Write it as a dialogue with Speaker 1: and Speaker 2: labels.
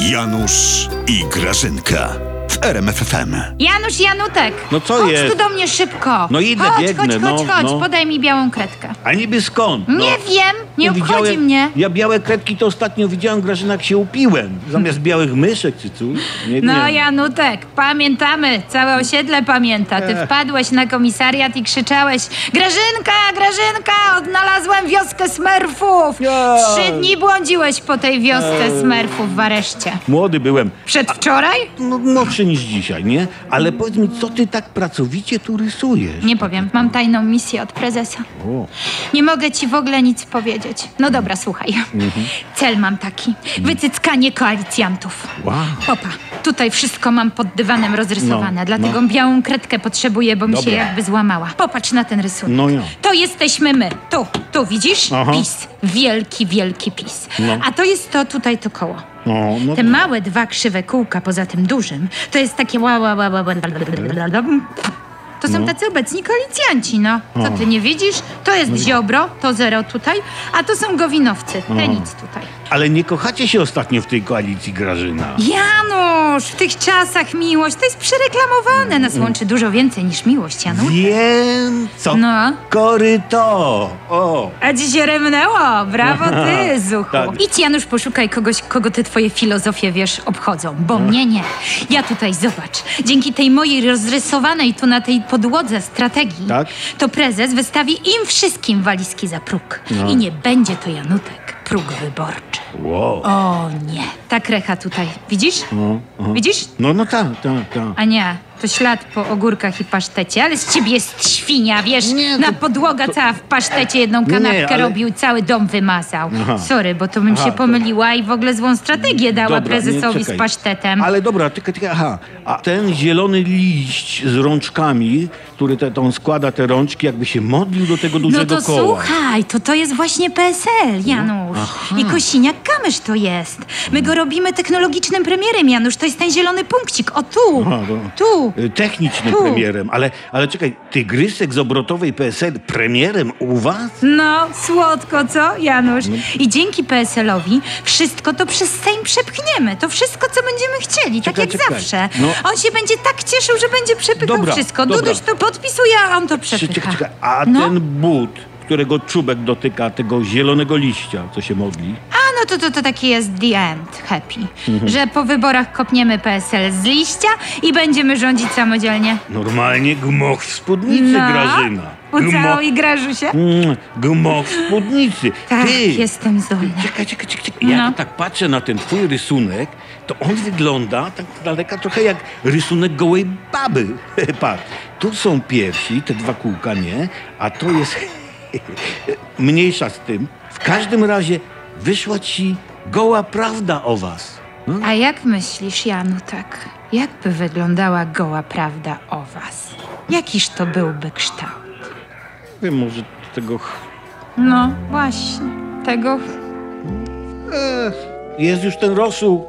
Speaker 1: Janusz i Grażynka w RMFFM.
Speaker 2: Janusz Janutek!
Speaker 3: No co
Speaker 2: chodź
Speaker 3: jest?
Speaker 2: tu do mnie szybko!
Speaker 3: No idę,
Speaker 2: chodź,
Speaker 3: biegnę,
Speaker 2: chodź,
Speaker 3: no,
Speaker 2: chodź, chodź,
Speaker 3: no.
Speaker 2: podaj mi białą kredkę.
Speaker 3: A niby skąd? No.
Speaker 2: Nie wiem, nie obchodzi
Speaker 3: widziałem-
Speaker 2: mnie.
Speaker 3: Ja białe kredki to ostatnio widziałem, Grażyna, jak się upiłem. Zamiast białych myszek czy coś. Nie,
Speaker 2: No
Speaker 3: nie.
Speaker 2: Janutek, pamiętamy, całe osiedle pamięta. Ty
Speaker 3: Ech.
Speaker 2: wpadłeś na komisariat i krzyczałeś Grażynka, Grażynka, odnalazłem wioskę smerfów!
Speaker 3: Ja.
Speaker 2: Trzy dni błądziłeś po tej wiosce smerfów w areszcie.
Speaker 3: Młody byłem.
Speaker 2: Przedwczoraj?
Speaker 3: No, młodszy niż dzisiaj, nie? Ale powiedz mi, co ty tak pracowicie tu rysujesz?
Speaker 2: Nie powiem, mam tajną misję od prezesa.
Speaker 3: O.
Speaker 2: Nie mogę ci w ogóle nic powiedzieć. No dobra, słuchaj. Cel mam taki. Wycyckanie koalicjantów.
Speaker 3: Wow.
Speaker 2: Popa, tutaj wszystko mam pod dywanem rozrysowane,
Speaker 3: No,
Speaker 2: dlatego
Speaker 3: no.
Speaker 2: białą kredkę potrzebuję, bo mi się
Speaker 3: Dobra.
Speaker 2: jakby złamała. Popatrz na ten rysunek.
Speaker 3: No ja.
Speaker 2: To jesteśmy my. Tu, tu widzisz?
Speaker 3: Aha.
Speaker 2: PiS. Wielki, wielki PiS.
Speaker 3: No.
Speaker 2: A to jest to tutaj to koło.
Speaker 3: No, no.
Speaker 2: Te małe dwa krzywe kółka poza tym dużym, to jest takie ła, ła, ła, ła, ła, to są tacy obecni koalicjanci, no. Co ty nie widzisz? To jest Ziobro, to zero tutaj, a to są Gowinowcy, te nic tutaj.
Speaker 3: Ale nie kochacie się ostatnio w tej koalicji, Grażyna.
Speaker 2: Janusz, w tych czasach miłość to jest przereklamowane. Nas łączy dużo więcej niż miłość, Janusz.
Speaker 3: Wiem, co
Speaker 2: No.
Speaker 3: koryto. O.
Speaker 2: A ci się remnęło. Brawo ty, Zuchu.
Speaker 3: Tak.
Speaker 2: Idź, Janusz, poszukaj kogoś, kogo te twoje filozofie, wiesz, obchodzą. Bo mnie nie. Ja tutaj, zobacz, dzięki tej mojej rozrysowanej tu na tej podłodze strategii,
Speaker 3: Tak?
Speaker 2: to prezes wystawi im wszystkim walizki za próg.
Speaker 3: No.
Speaker 2: I nie będzie to, Janutek, próg wyborczy.
Speaker 3: Wow.
Speaker 2: O nie. Ta krecha tutaj. Widzisz?
Speaker 3: No, aha.
Speaker 2: Widzisz?
Speaker 3: No, no tak, tak, tak.
Speaker 2: A nie, to ślad po ogórkach i pasztecie, ale z ciebie jest świnia, wiesz,
Speaker 3: Nie,
Speaker 2: na
Speaker 3: to-
Speaker 2: podłoga cała w pasztecie jedną
Speaker 3: Nie,
Speaker 2: kanapkę
Speaker 3: ale-
Speaker 2: robił, cały dom wymazał.
Speaker 3: Aha.
Speaker 2: Sorry, bo to bym
Speaker 3: Aha,
Speaker 2: się
Speaker 3: to-
Speaker 2: pomyliła i w ogóle złą strategię dała
Speaker 3: Dobra,
Speaker 2: prezesowi z pasztetem.
Speaker 3: Ale dobra, tylko, tylko, aha. A ten zielony liść z rączkami, który te, on składa te rączki, jakby się modlił do tego
Speaker 2: No
Speaker 3: dużego
Speaker 2: to
Speaker 3: koła.
Speaker 2: słuchaj, to to jest właśnie PSL, Janusz.
Speaker 3: Aha.
Speaker 2: I Kosiniak-Kamysz to jest. My go robimy technologicznym premierem, Janusz. To jest ten zielony punkcik. O tu,
Speaker 3: Aha, to-
Speaker 2: tu.
Speaker 3: Y, Technicznym
Speaker 2: Tu.
Speaker 3: premierem, ale, ale czekaj, tygrysek z obrotowej PSL premierem u was?
Speaker 2: No, słodko, co, Janusz?
Speaker 3: No.
Speaker 2: I dzięki PSL-owi wszystko to przez Sejm przepchniemy. To wszystko, co będziemy chcieli,
Speaker 3: Czekaj,
Speaker 2: tak jak
Speaker 3: czekaj.
Speaker 2: zawsze.
Speaker 3: No.
Speaker 2: On się będzie tak cieszył, że będzie przepychał
Speaker 3: Dobra,
Speaker 2: wszystko.
Speaker 3: dobra.
Speaker 2: Duduś to podpisuje, a on to przepycha.
Speaker 3: Czekaj, czekaj, a
Speaker 2: no.
Speaker 3: ten but, którego czubek dotyka tego zielonego liścia, co się modli?
Speaker 2: No to, to, to taki jest the end, happy.
Speaker 3: Mhm.
Speaker 2: Że po wyborach kopniemy PSL z liścia i będziemy rządzić samodzielnie.
Speaker 3: Normalnie gmoch w spódnicy,
Speaker 2: No.
Speaker 3: Grażyna.
Speaker 2: Ucałuj Grażusie.
Speaker 3: Mm, gmoch w spódnicy.
Speaker 2: Tak,
Speaker 3: Ty,
Speaker 2: jestem zdolna.
Speaker 3: Czekaj, czekaj, czekaj. czekaj. Jak
Speaker 2: No.
Speaker 3: tak patrzę na ten twój rysunek, to on wygląda tak z daleka trochę jak rysunek gołej baby. Patrz, tu są piersi, te dwa kółka, nie? A to jest mniejsza z tym. W każdym razie wyszła ci goła prawda o was. No?
Speaker 2: A jak myślisz, Janu, tak? Jakby wyglądała goła prawda o was? Jakiż to byłby kształt?
Speaker 3: Wiem, może tego... ch-
Speaker 2: No, właśnie. Tego
Speaker 3: Ech, jest już ten rosół.